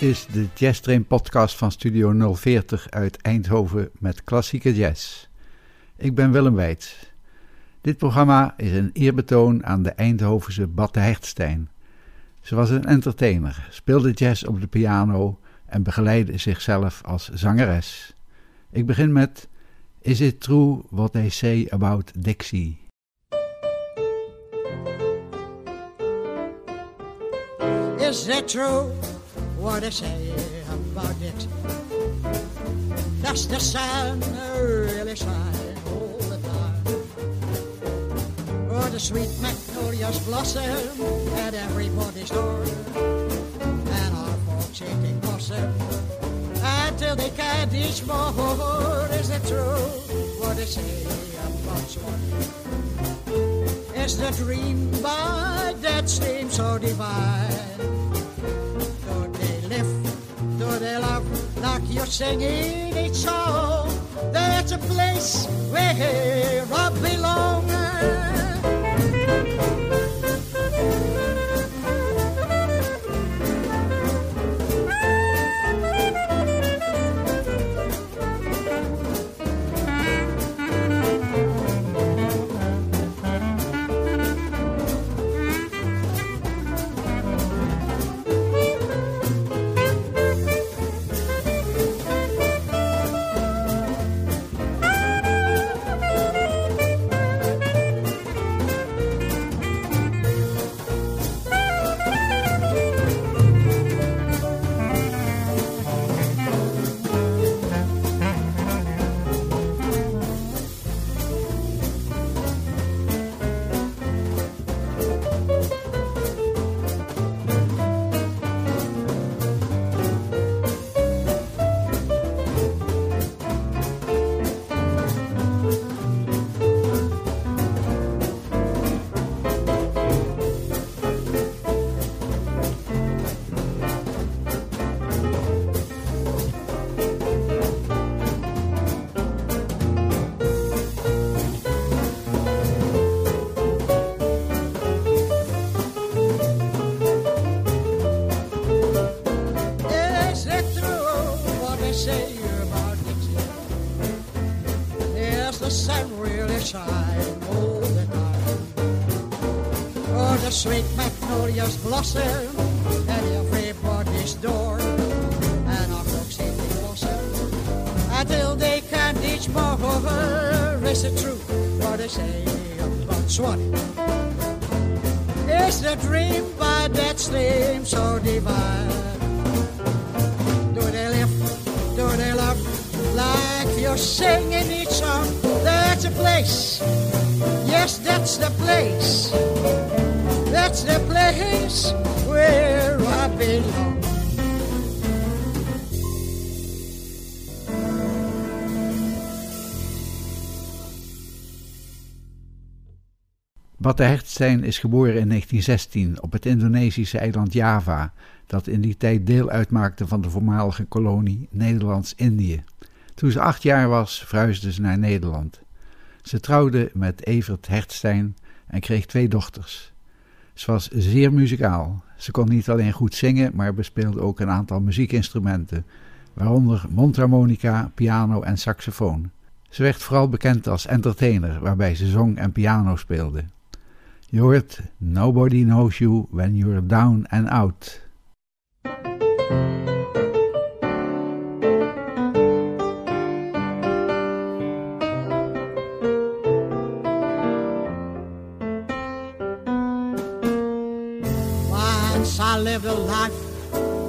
Is de Jazz Train podcast van Studio 040 uit Eindhoven met klassieke jazz. Ik ben Willem Weits. Dit programma is een eerbetoon aan de Eindhovense Batte Hertstein. Ze was een entertainer, speelde jazz op de piano en begeleidde zichzelf als zangeres. Ik begin met Is it true what they say about Dixie? Is that true? What they say about it? Does the sun really shine all the time? Or the sweet magnolias blossom at everybody's door? And our folks eating blossom until they can't eat more. Is it true? What they say about swan? Is the dream by that seems so divine? They love like you're singing each song? That's a place where I belong. Blossom at everybody's door. And our folks eat the blossom until they can't eat more. Is it true what they say about Swanee? Is the dream by that stream so divine? Do they live? Do they love? Like you're singing each song. That's a place. Yes, that's the place. Hertstein is geboren in 1916 op het Indonesische eiland Java, dat in die tijd deel uitmaakte van de voormalige kolonie Nederlands-Indië. Toen ze acht jaar was, verhuisde ze naar Nederland. Ze trouwde met Evert Hertstein en kreeg twee dochters. Ze was zeer muzikaal. Ze kon niet alleen goed zingen, maar bespeelde ook een aantal muziekinstrumenten, waaronder mondharmonica, piano en saxofoon. Ze werd vooral bekend als entertainer, waarbij ze zong en piano speelde. Je hoort Nobody Knows You When You're Down and Out. I lived a life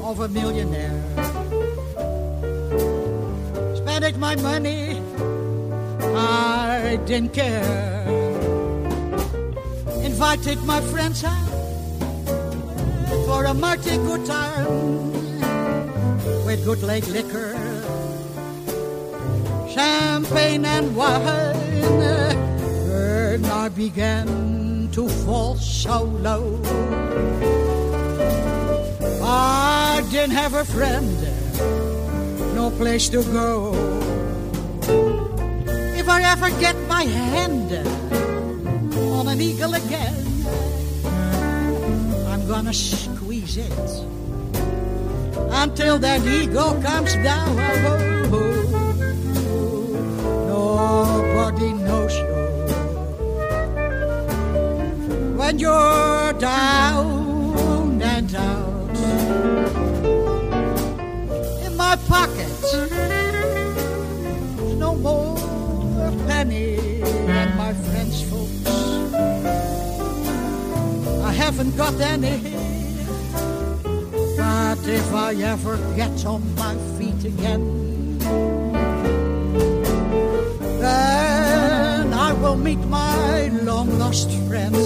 of a millionaire. Spending my money, I didn't care. Invited my friends out for a mighty good time with good lake liquor, champagne and wine. And I began to fall so low. I didn't have a friend, no place to go. If I ever get my hand on an eagle again, I'm gonna squeeze it until that eagle comes down. Oh, nobody knows you when you're down pockets, no more penny, my friends, folks, I haven't got any. But if I ever get on my feet again, then I will meet my long lost friends.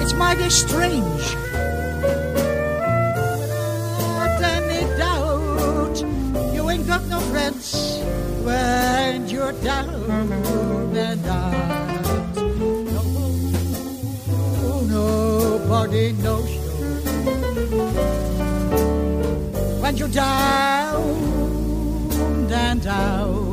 It's mighty strange. Got no friends when you're down and out. No, nobody knows you when you're down and out.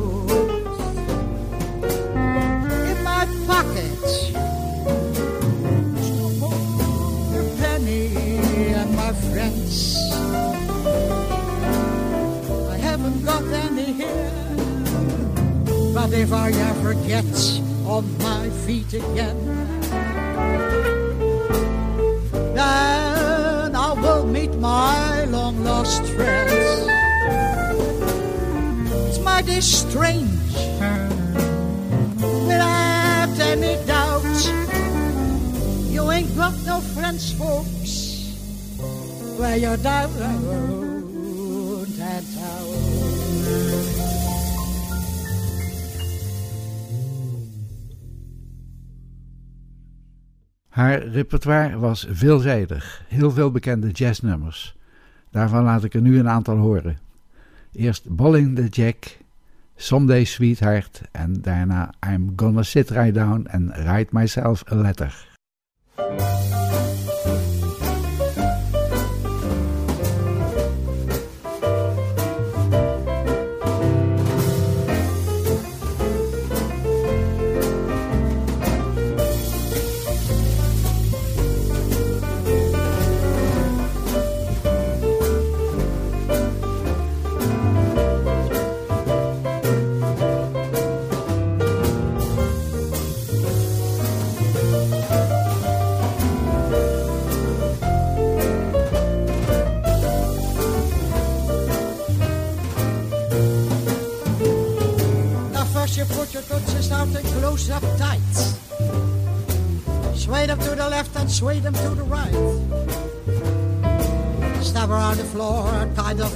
If I ever get on my feet again, then I will meet my long lost friends. It's mighty strange, without any doubt. You ain't got no friends, folks, where you're down Haar repertoire was veelzijdig, heel veel bekende jazznummers. Daarvan laat ik er nu een aantal horen. Eerst Bolling the Jack, Someday Sweetheart en daarna I'm Gonna Sit Right Down and Write Myself a Letter.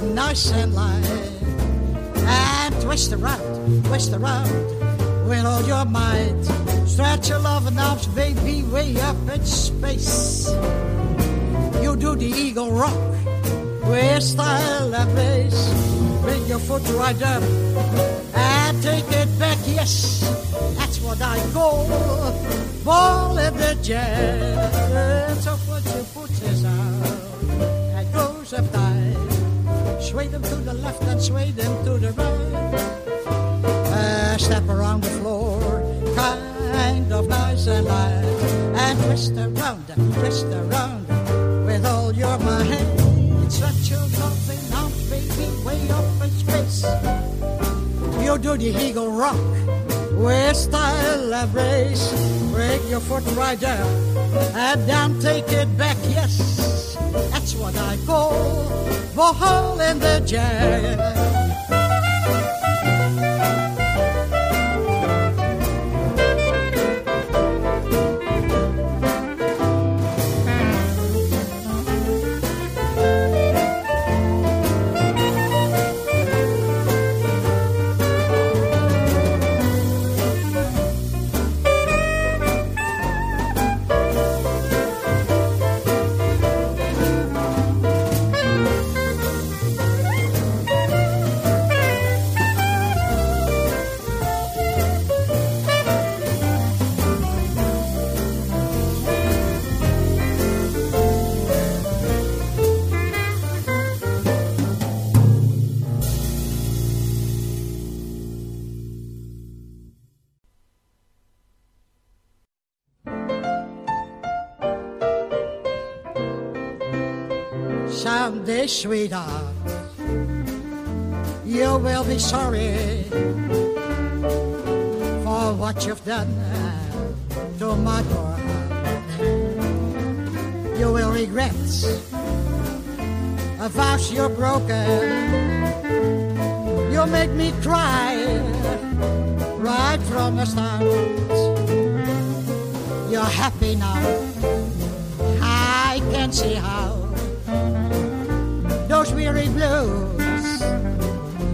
Nice and light. And twist around, twist around with all your might. Stretch your loving arms, baby, way up in space. You do the eagle rock with style and grace. Bring your foot right up and take it back. Yes, that's what I call ball in the. So Sway them to the left and sway them to the right. Uh, step around the floor, kind of nice and light, and twist around twist around with all your might. Stretch your loving arms, baby, way up in space. You do the eagle rock with style and grace. Break your foot right down and down, take it back. Yes, that's what I call hole in the jazz. Sweetheart, you will be sorry for what you've done to my poor heart. You will regret a vows you're broken. You make me cry right from the start. You're happy now. I can see how weary blues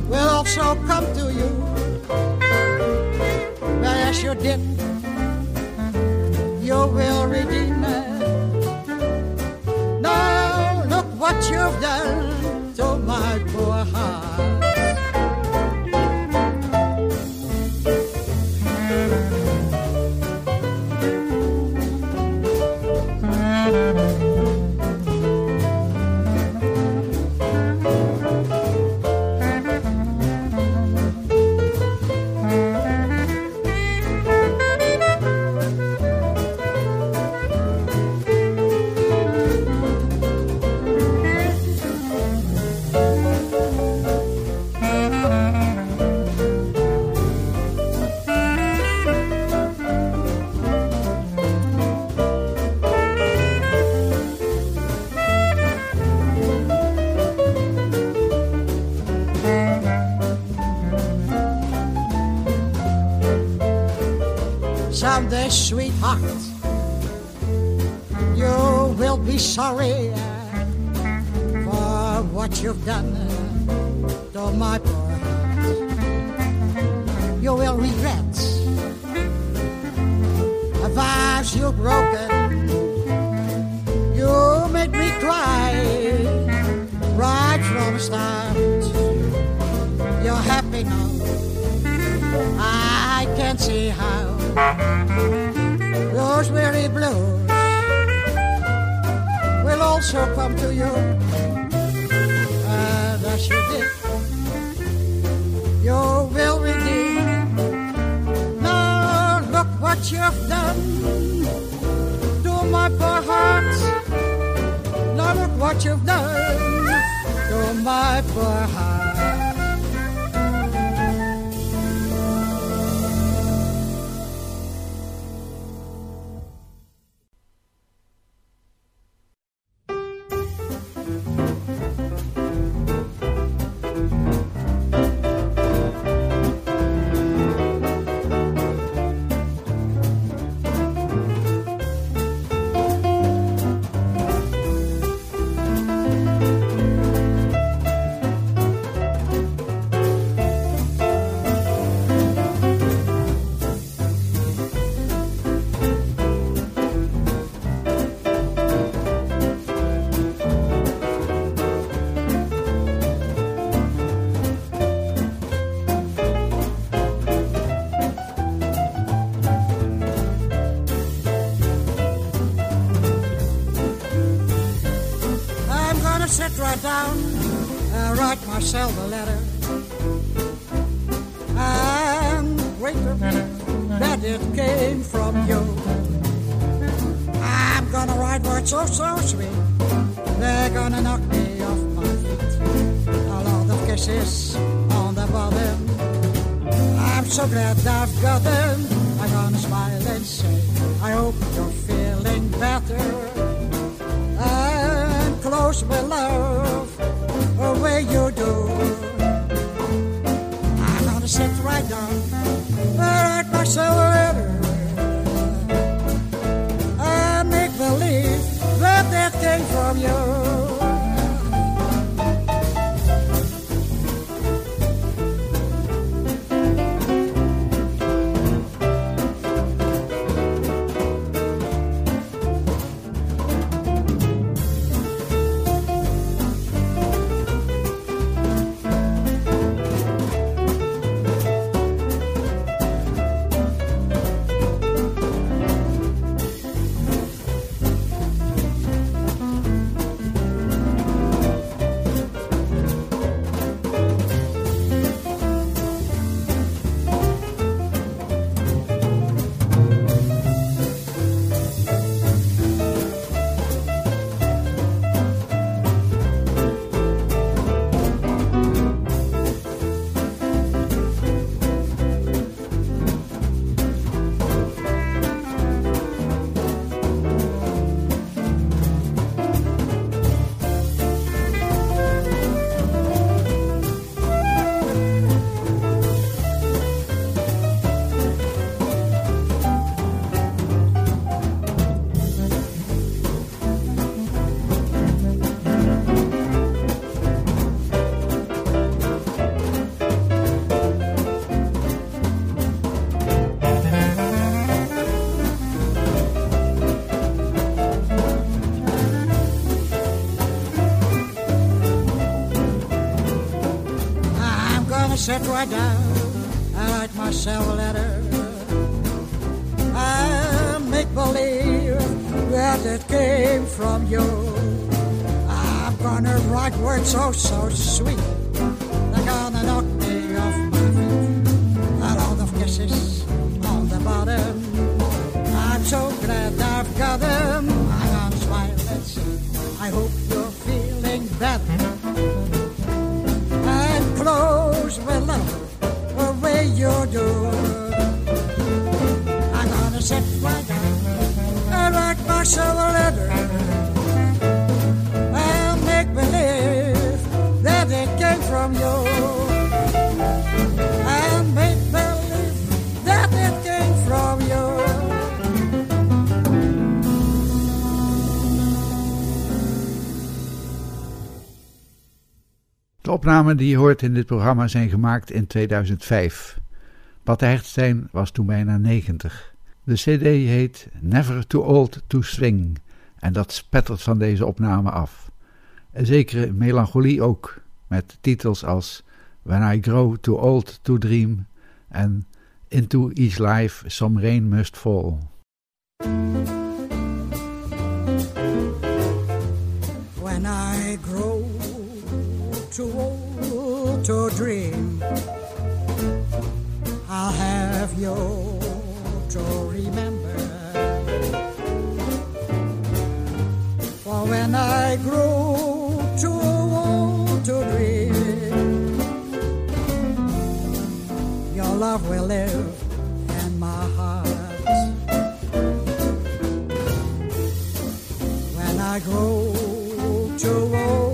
will also come to you. But as you did, you will redeem it. Now look what you've done sweetheart, you will be sorry for what you've done my poor heart. Now look what you've done to my poor heart. Sit right down and write myself a letter I make believe that it came from you. I'm gonna write words so, so sweet. Opnamen die je hoort in dit programma zijn gemaakt in 2005. Bad de Hertstein was toen bijna 90. De cd heet Never Too Old to Swing en dat spettert van deze opname af. Een zekere melancholie ook, met titels als When I Grow Too Old to Dream en Into Each Life Some Rain Must Fall. When I grow too old to dream, I'll have you to remember. For when I grow too old to dream, your love will live in my heart. When I grow too old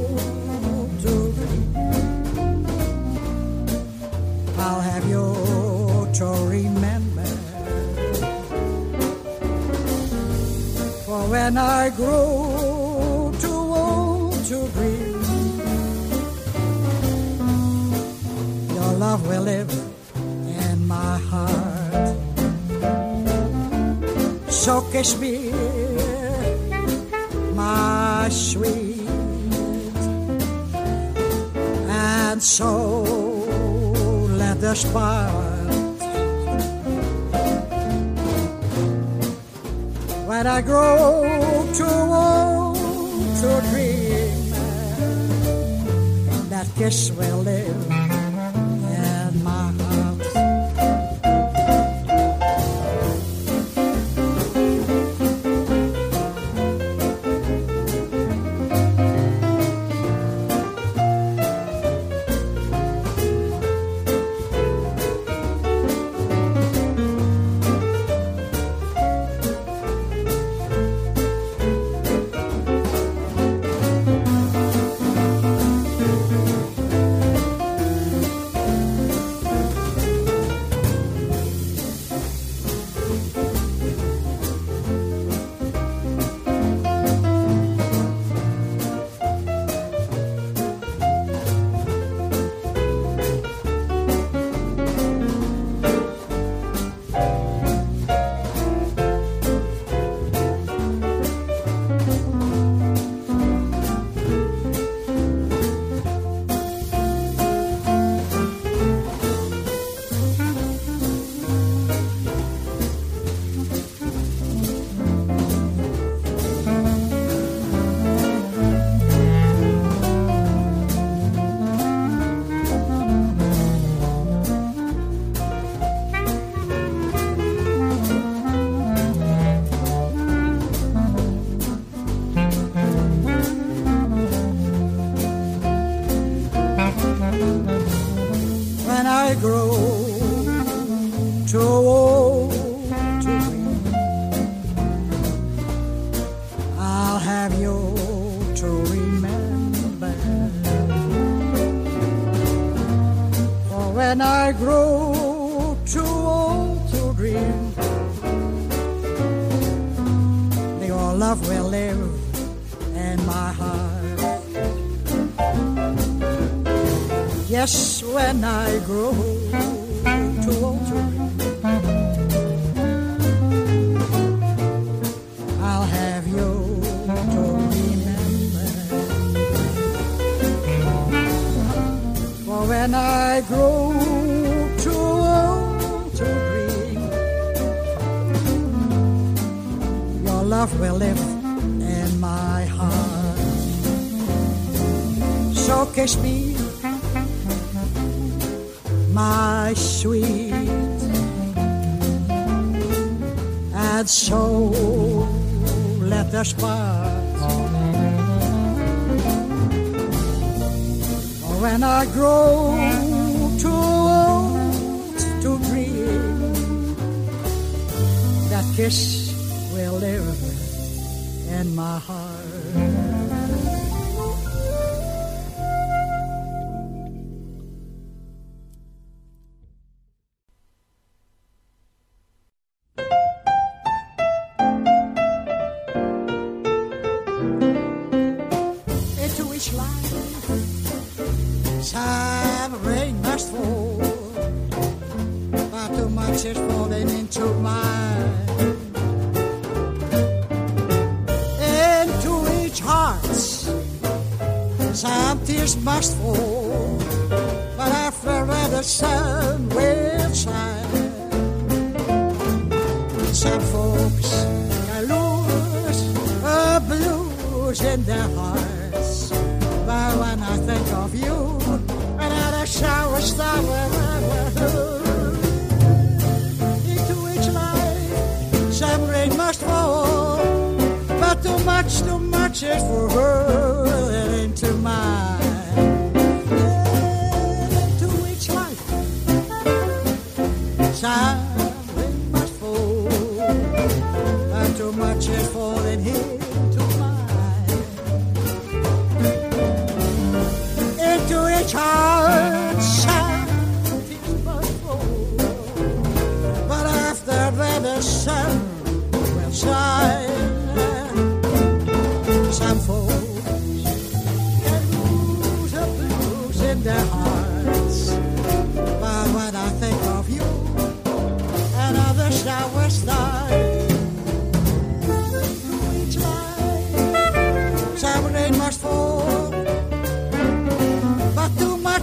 when I grow too old to dream, your love will live in my heart. So kiss me, my sweet, and so let the spark. When I grow too old to dream, And that kiss will live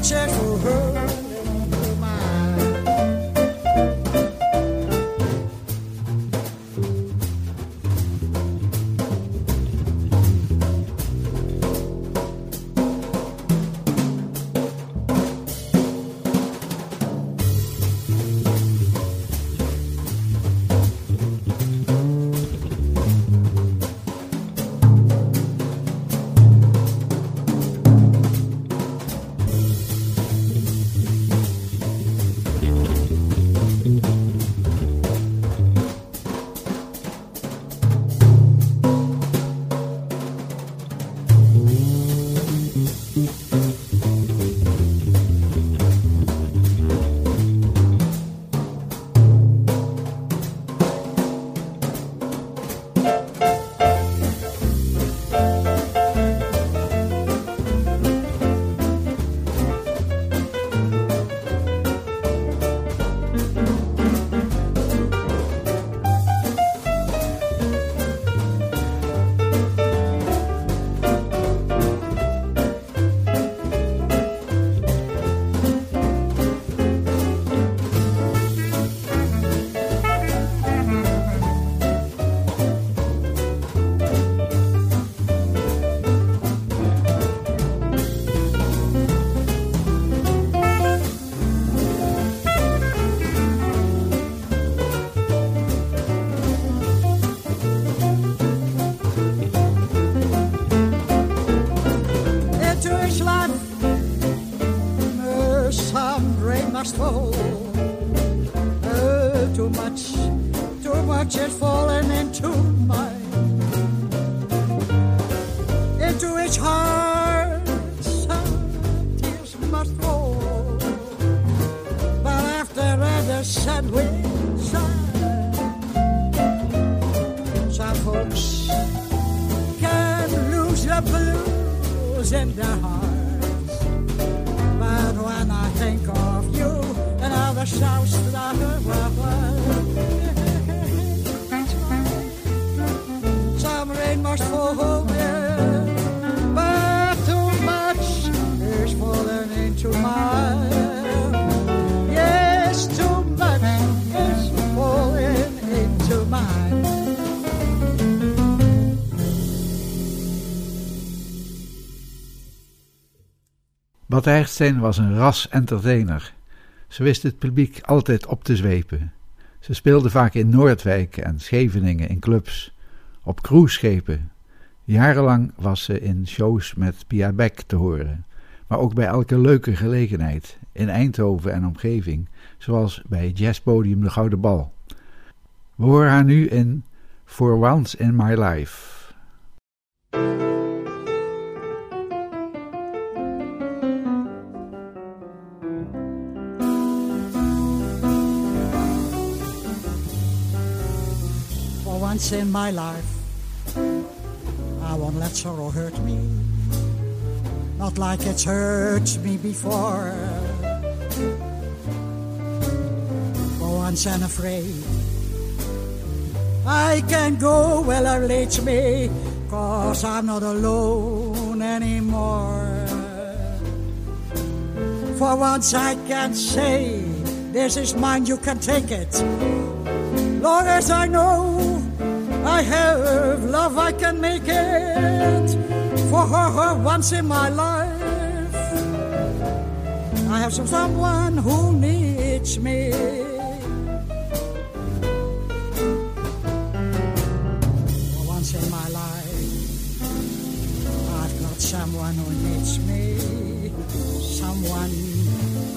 check for her. too much, too much had fallen into my, into each heart some tears must fall. But after other sad winds, some folks can lose the blues in their hearts. But when I think of you and all the shouts that I Hertzijn was een ras entertainer. Ze wist het publiek altijd op te zwepen. Ze speelde vaak in Noordwijk en Scheveningen in clubs, op cruiseschepen. Jarenlang was ze in shows met Pia Beck te horen, maar ook bij elke leuke gelegenheid, in Eindhoven en omgeving, zoals bij jazzpodium De Gouden Bal. We horen haar nu in For Once in My Life. Once in my life. I won't let sorrow hurt me, not like it's hurt me before. For once I'm afraid, I can go well, leads me, cause I'm not alone anymore. For once I can say, this is mine, you can take it. Long as I know I have love, I can make it for her, her once in my life. I have some someone who needs me. For once in my life, I've got someone who needs me. Someone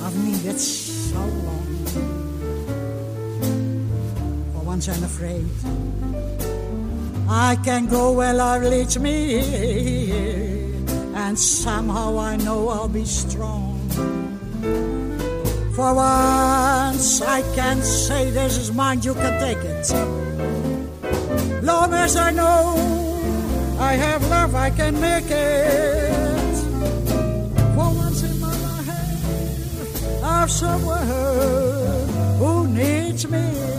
I've needed so long. For once I'm afraid I can go where love leads me, and somehow I know I'll be strong. For once I can say this is mine, you can take it. Long as I know I have love, I can make it. For once in my life, I've someone who needs me.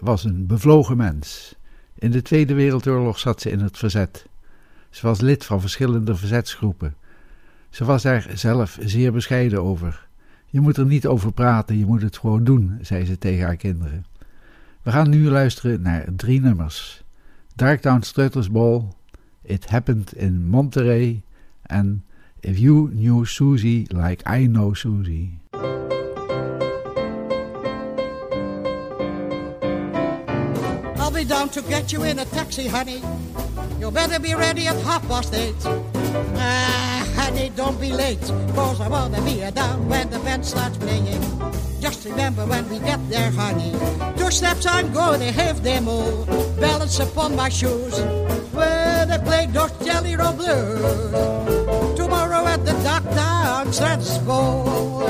Was een bevlogen mens. In de Tweede Wereldoorlog zat ze in het verzet. Ze was lid van verschillende verzetsgroepen. Ze was daar zelf zeer bescheiden over. Je moet er niet over praten, je moet het gewoon doen, zei ze tegen haar kinderen. We gaan nu luisteren naar drie nummers: Darktown Strutters Ball, It Happened in Monterey en If You Knew Susie Like I Know Susie. Down to get you in a taxi, honey. You better be ready at half past eight. Ah, honey, don't be late, cause I wanna be down when the band starts playing. Just remember when we get there, honey. Two steps I'm gonna have them all. Balance upon my shoes. Where they play those jelly roll blues. Tomorrow at the Darktown Strutters Ball.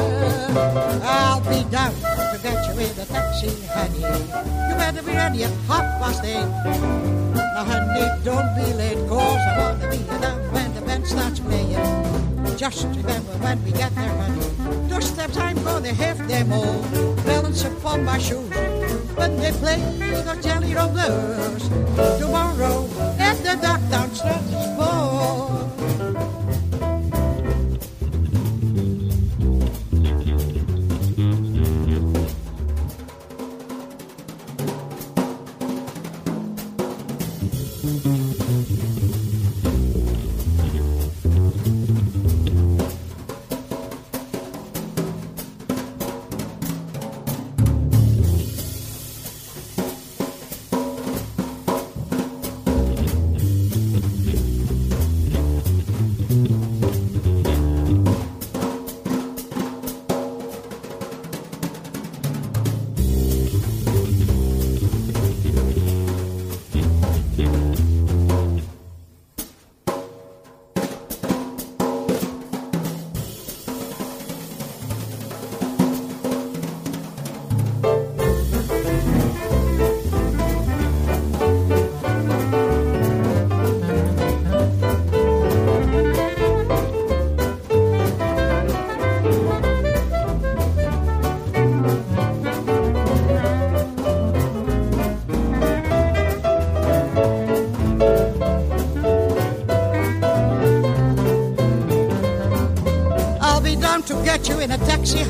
I'll be down get you in a taxi, honey. You better be ready at half past eight. Now, honey, don't be late, cause I wanna be down when the band starts playing. Just remember when we get there, honey. Two steps I'm gonna have them all. Balance upon my shoes. When they play the Jelly Roll Blues. Tomorrow at the Darktown Strutters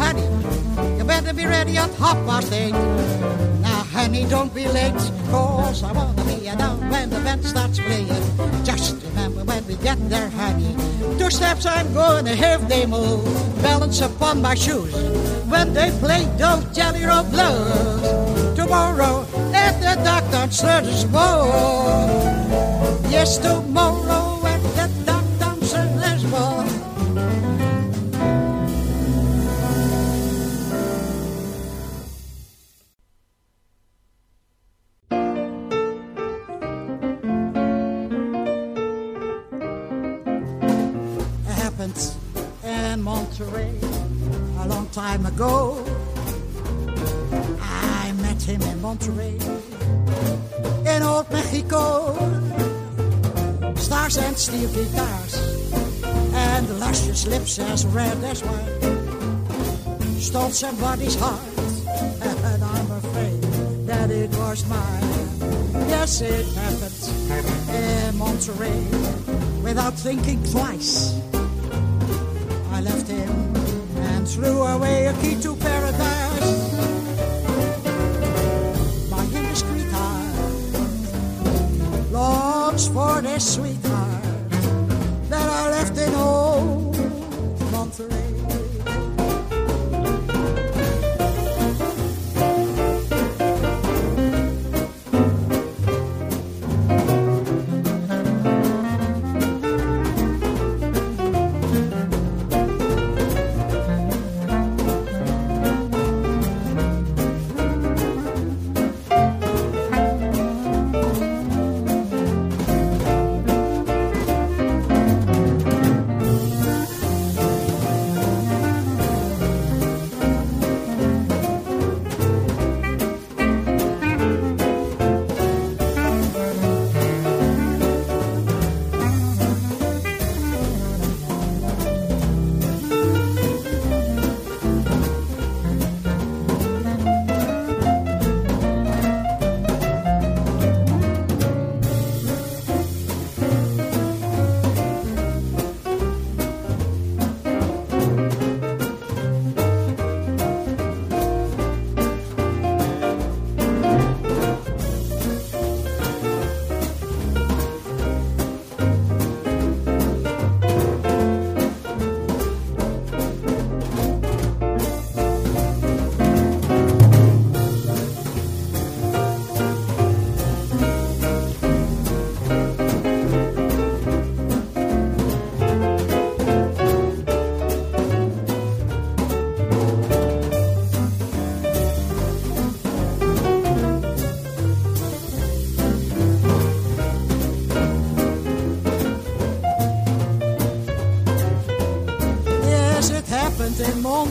honey. You better be ready at half past eight. Now, honey, don't be late, cause I wanna be down when the band starts playing. Just remember when we get there, honey. Two steps I'm gonna have them all. Balance upon my shoes when they play those Jelly Roll Blues. Tomorrow at the Darktown Strutters Ball. Yes, tomorrow red as wine. Stole somebody's heart, and I'm afraid that it was mine. Yes, it happened in Monterey without thinking twice.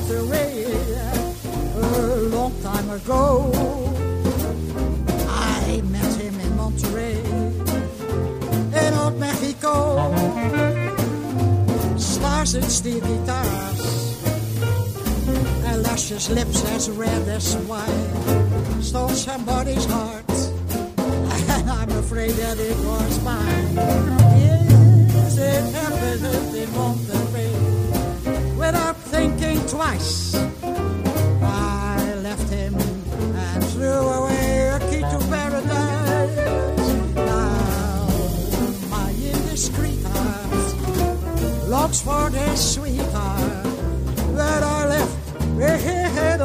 passed away a long time ago. I met him in Monterey, in old Mexico. Stars and steel guitars, and luscious lips as red as wine. Stole somebody's heart, and I'm afraid that it was mine. Yes, it happened in Monterey without thinking twice. I left him and threw away a key to paradise. Now, my indiscreet heart longs for this sweetheart that I left with old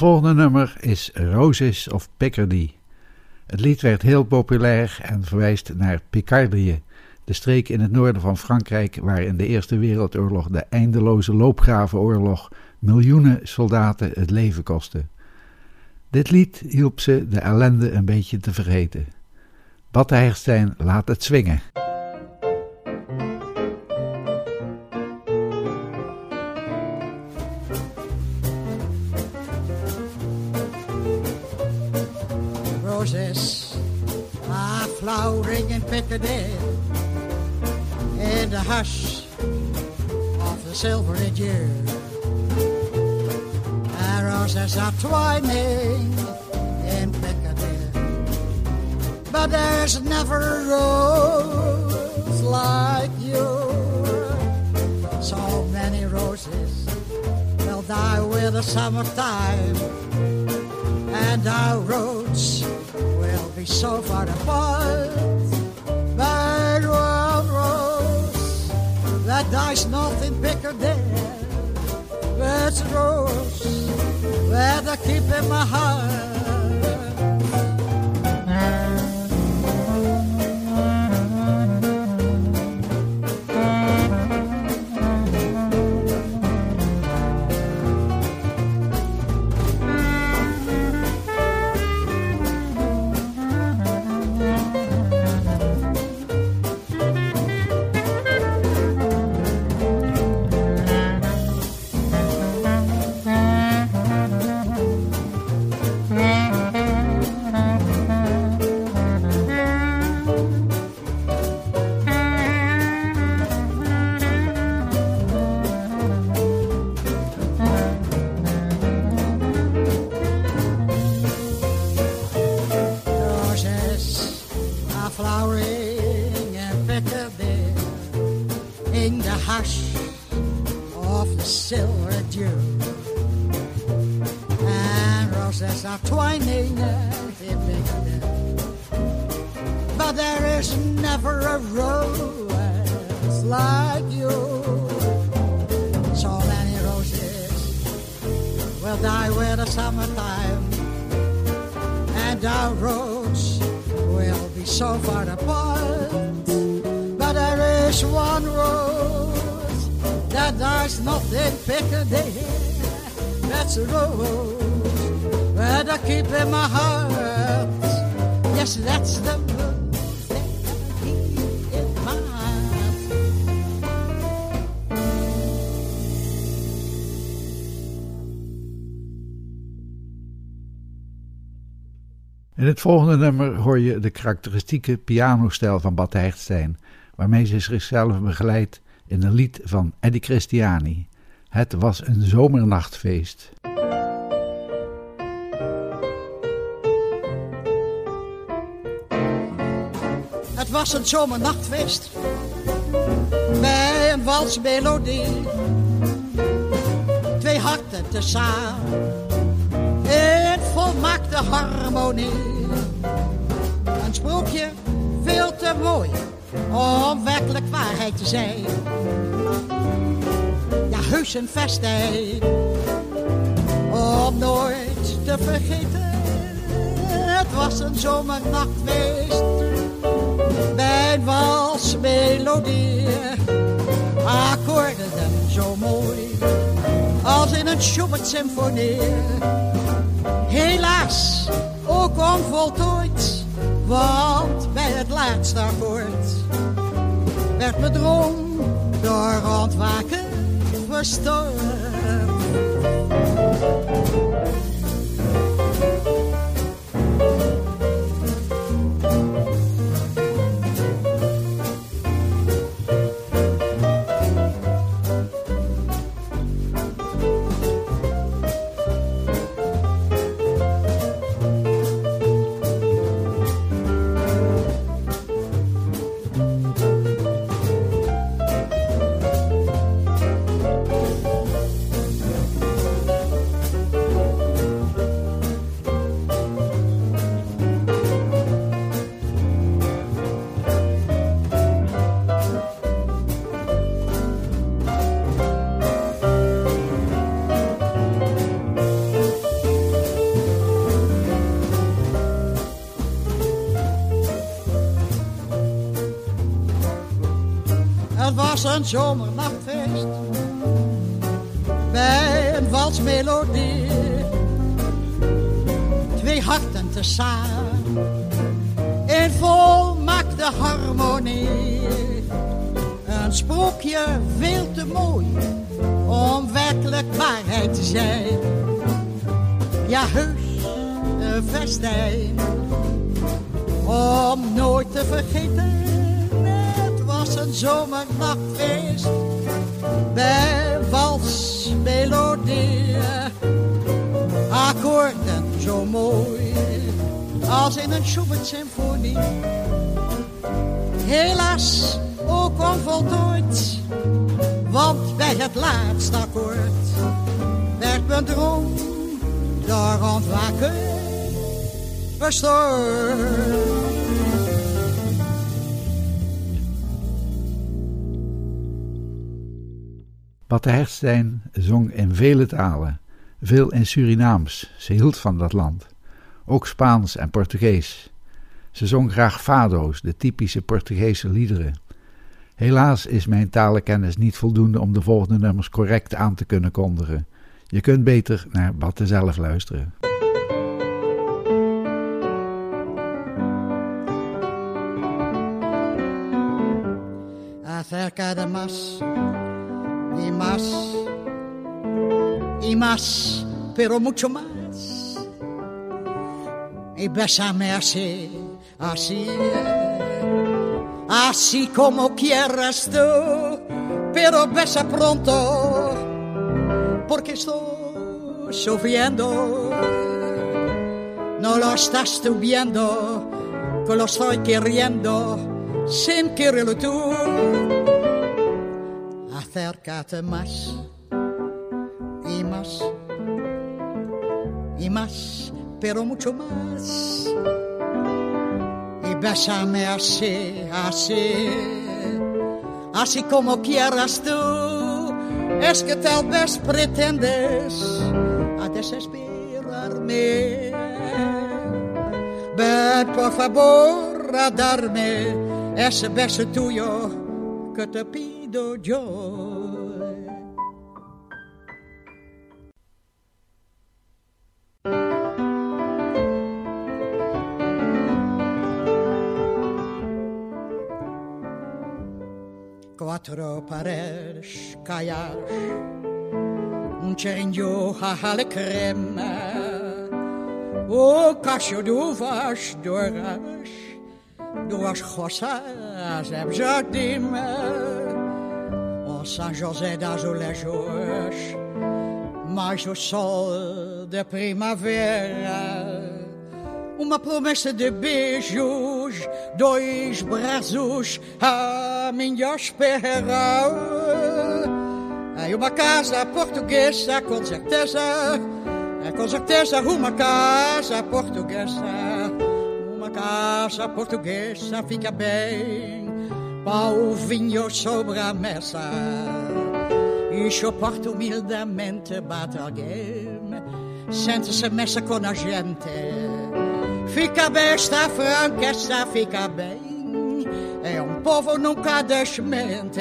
volgende nummer is Roses of Picardy. Het lied werd heel populair en verwijst naar Picardie, de streek in het noorden van Frankrijk waar in de Eerste Wereldoorlog de eindeloze loopgravenoorlog miljoenen soldaten het leven kostte. Dit lied hielp ze de ellende een beetje te vergeten. Bad Heijerstein laat het zwingen. And the hush of the silver dew. Roses are twining in Picardy, but there's never a rose like you. So many roses will die with the summertime, and our roads will be so far apart one rose that there's nothing bigger there. That's a rose that I keep in my heart. In het volgende nummer hoor je de karakteristieke pianostijl van Bad Hechtstein, waarmee ze zichzelf begeleidt in een lied van Eddie Christiani. Het was een zomernachtfeest. Het was een zomernachtfeest bij een walsmelodie. Twee harten tezamen harmonie. Een sprookje veel te mooi om werkelijk waarheid te zijn. Ja, heus een festijn om nooit te vergeten. Het was een zomernachtfeest bij een walsmelodie. Akkoorden zo mooi als in een Schubert-symfonie. Helaas ook onvoltooid, want bij het laatste akkoord werd mijn droom door ontwaken verstoord. Was een zomernachtfeest bij een walsmelodie. Twee harten tezamen in volmaakte harmonie. Een sprookje veel te mooi om werkelijk waarheid te zijn. Ja, heus, een festijn om nooit te vergeten. Een zomernachtfeest bij walsmelodie. Akkoorden zo mooi als in een Schubert-symfonie. Helaas ook onvoltooid, want bij het laatste akkoord werd een droom daar ontwaken verstoord. Batte Hertstein zong in vele talen, veel in Surinaams, ze hield van dat land. Ook Spaans en Portugees. Ze zong graag fado's, de typische Portugese liederen. Helaas is mijn talenkennis niet voldoende om de volgende nummers correct aan te kunnen kondigen. Je kunt beter naar Batte zelf luisteren. Acerca de más y más y más, pero mucho más. Y bésame así, así, así como quieras tú, pero besa pronto, porque estoy sufriendo. No lo estás tú viendo, que lo estoy queriendo, sin quererlo tú. Acércate más y más y más, pero mucho más. Y bésame así, así, así como quieras tú. Es que tal vez pretendes a desesperarme. Ven por favor a darme ese beso tuyo que te pido yo. Quattro calladas, um cheirinho alle creme, o cacho d'uvas doras, duas roças em jardim, o São José das Olejos, mais o sol da primavera. Uma promessa de beijos, dois braços à minha espera. Em uma casa portuguesa, com certeza, é com certeza uma casa portuguesa. Uma casa portuguesa fica bem, pau vinho sobre a mesa. E suporta humildemente bate alguém, sente-se messa com a gente. Fica bem, está franca, fica bem. É um povo nunca desmente.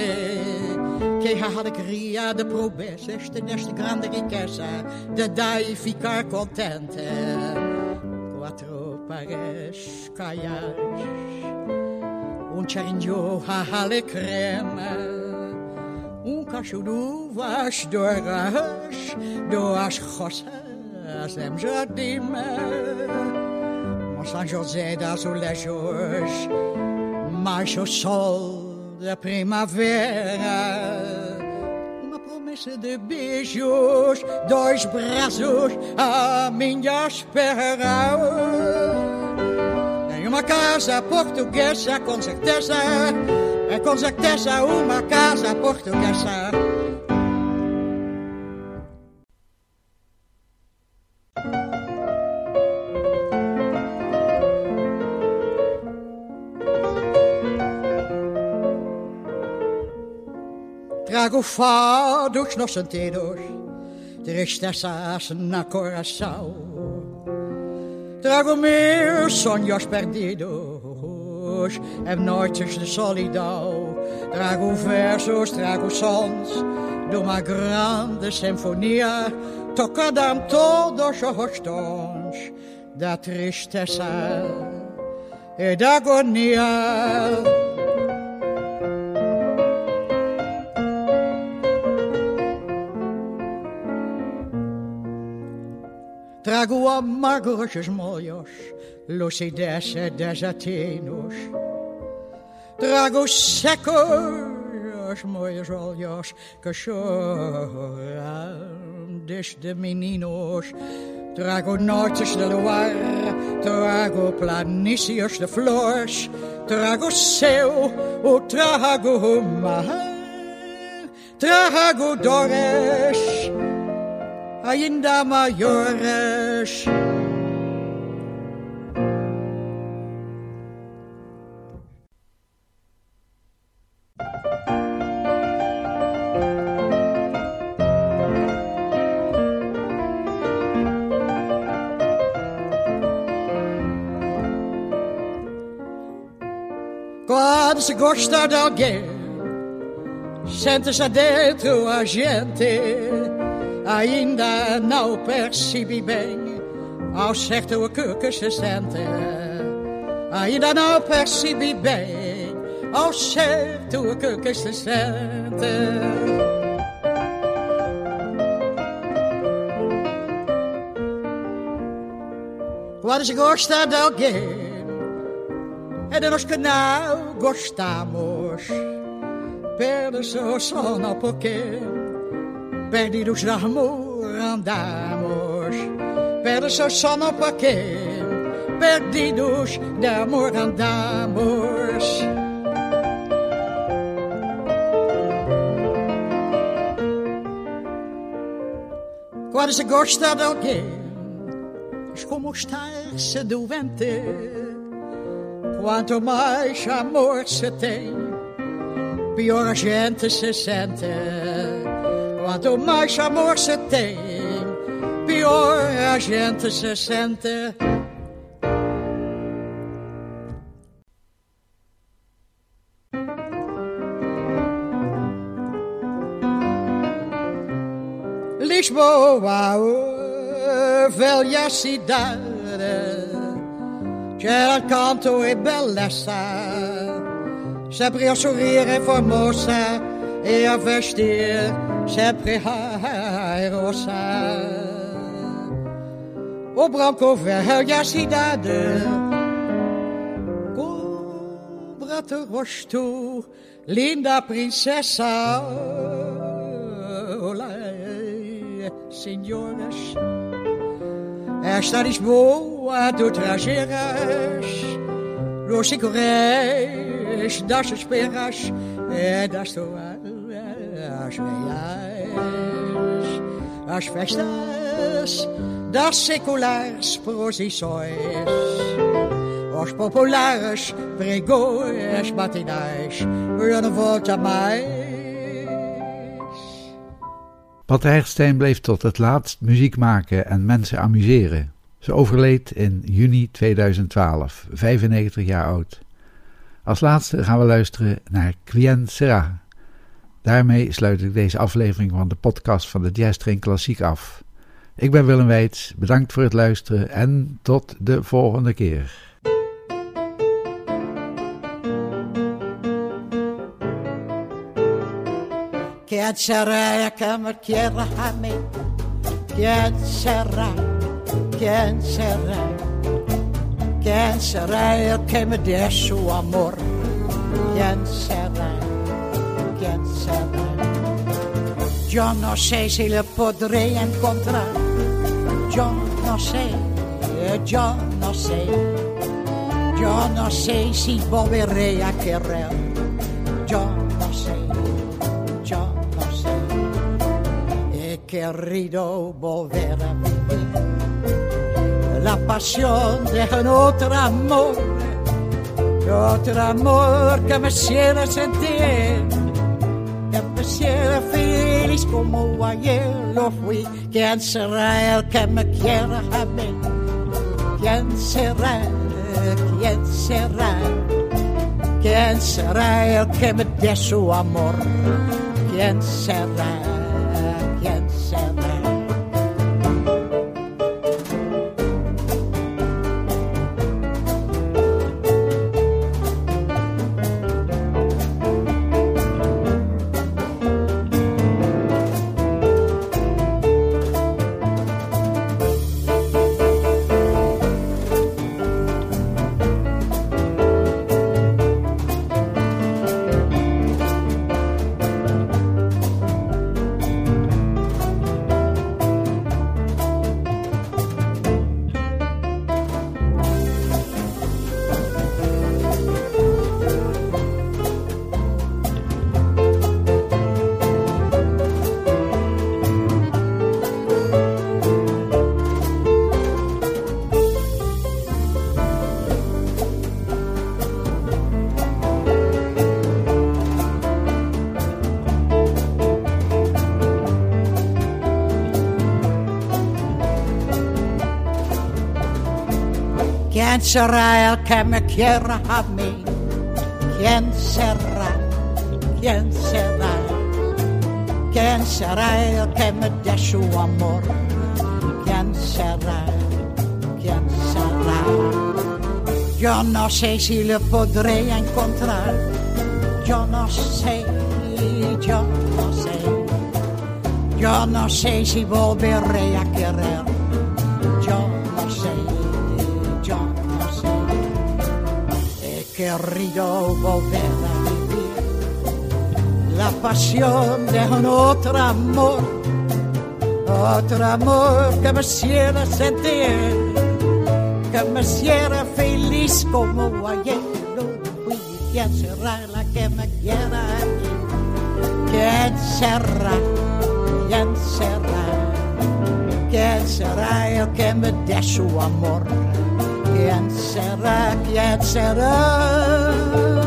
Que a alegria de probeça este nesta grande riqueza de dar e ficar contente. Quatro pares calhas, um charinho a ale creme, um cacho de uvas, duas, duas roças em jardim. São José das Olejos, mais o sol da primavera. Uma promessa de beijos, dois braços à minha espera. Em uma casa portuguesa, com certeza, é com certeza uma casa portuguesa. Trago fados nos sentidos, tristezas na coração. Trago meus sonhos perdidos, em noites de solidão. Trago versos, trago sons de uma grande sinfonia, tocada em todos os tons da tristeza e da agonia. Trago amargos molhos, lucidez desatinos. Trago secos meus olhos que choram desde meninos. Trago noites de luar, trago planícies de flores, trago céu, o trago mar, trago dores ainda maiores. Quando se gosta de alguém, sente-se dentro a gente, ainda não percebe bem ao certo o que, se sente. Ainda não percebe bem ao certo o que, se sente. Quando se gosta de alguém, é de nós que não gostamos. Pelos só não porque perdidos de amor andamos. Pelos só não porque perdidos de amor andamos. Quando se gosta de alguém, é como estar-se doente. Quanto mais amor se tem, pior a gente se sente. Quanto mais amor se tem, pior a gente se sente. Lisboa, oh, velha cidade c'era canto e bellezza, sempre a sorrire e formosa a vestir sempre rosa. O branco velha cidade, cobra-te rosto, linda princesa. Olá, senhoras. Esta Lisboa tu trajeras Los chicorés das esperas E das tuas veias As festas das seculares procissões Os populares pregões matinais Eu não volta mais Pat Herstein bleef tot het laatst muziek maken en mensen amuseren. Ze overleed in juni 2012, 95 jaar oud. Als laatste gaan we luisteren naar Quien Sera. Daarmee sluit ik deze aflevering van de podcast van de Jazz Train Klassiek af. Ik ben Willem Weits, bedankt voor het luisteren en tot de volgende keer. Quien será que me quiera a mí? ¿Quién será? ¿Quién será? ¿Quién será el que me Yo no sé si le podré encontrar. Yo no sé, yo no sé. Yo no sé si volveré a querer. Yo no sé. querido volver a vivir la pasión de un otro amor, otro amor que me hiciera sentir, me feliz como ayer lo fui. ¿Quién será el que me quiera a mí? ¿Quién será? ¿Quién será? ¿Quién será el que me dé su amor? ¿Quién será? ¿Quién será el que me quiera a mí? ¿Quién será? ¿Quién será? ¿Quién será el que me dé su amor? ¿Quién será? ¿Quién será? Yo no sé si le podré encontrar. Yo no sé, yo no sé. Yo no sé si volveré a querer. Querido volver a vivir la pasión de un otro amor. Otro amor que me hiciera sentir, que me hiciera feliz como ayer. Lo fui. ¿Quién será la que me quiera a mí? ¿Quién será? ¿Quién será? ¿Quién será el que me dé su amor? ¿Quién será? ¿Quién será?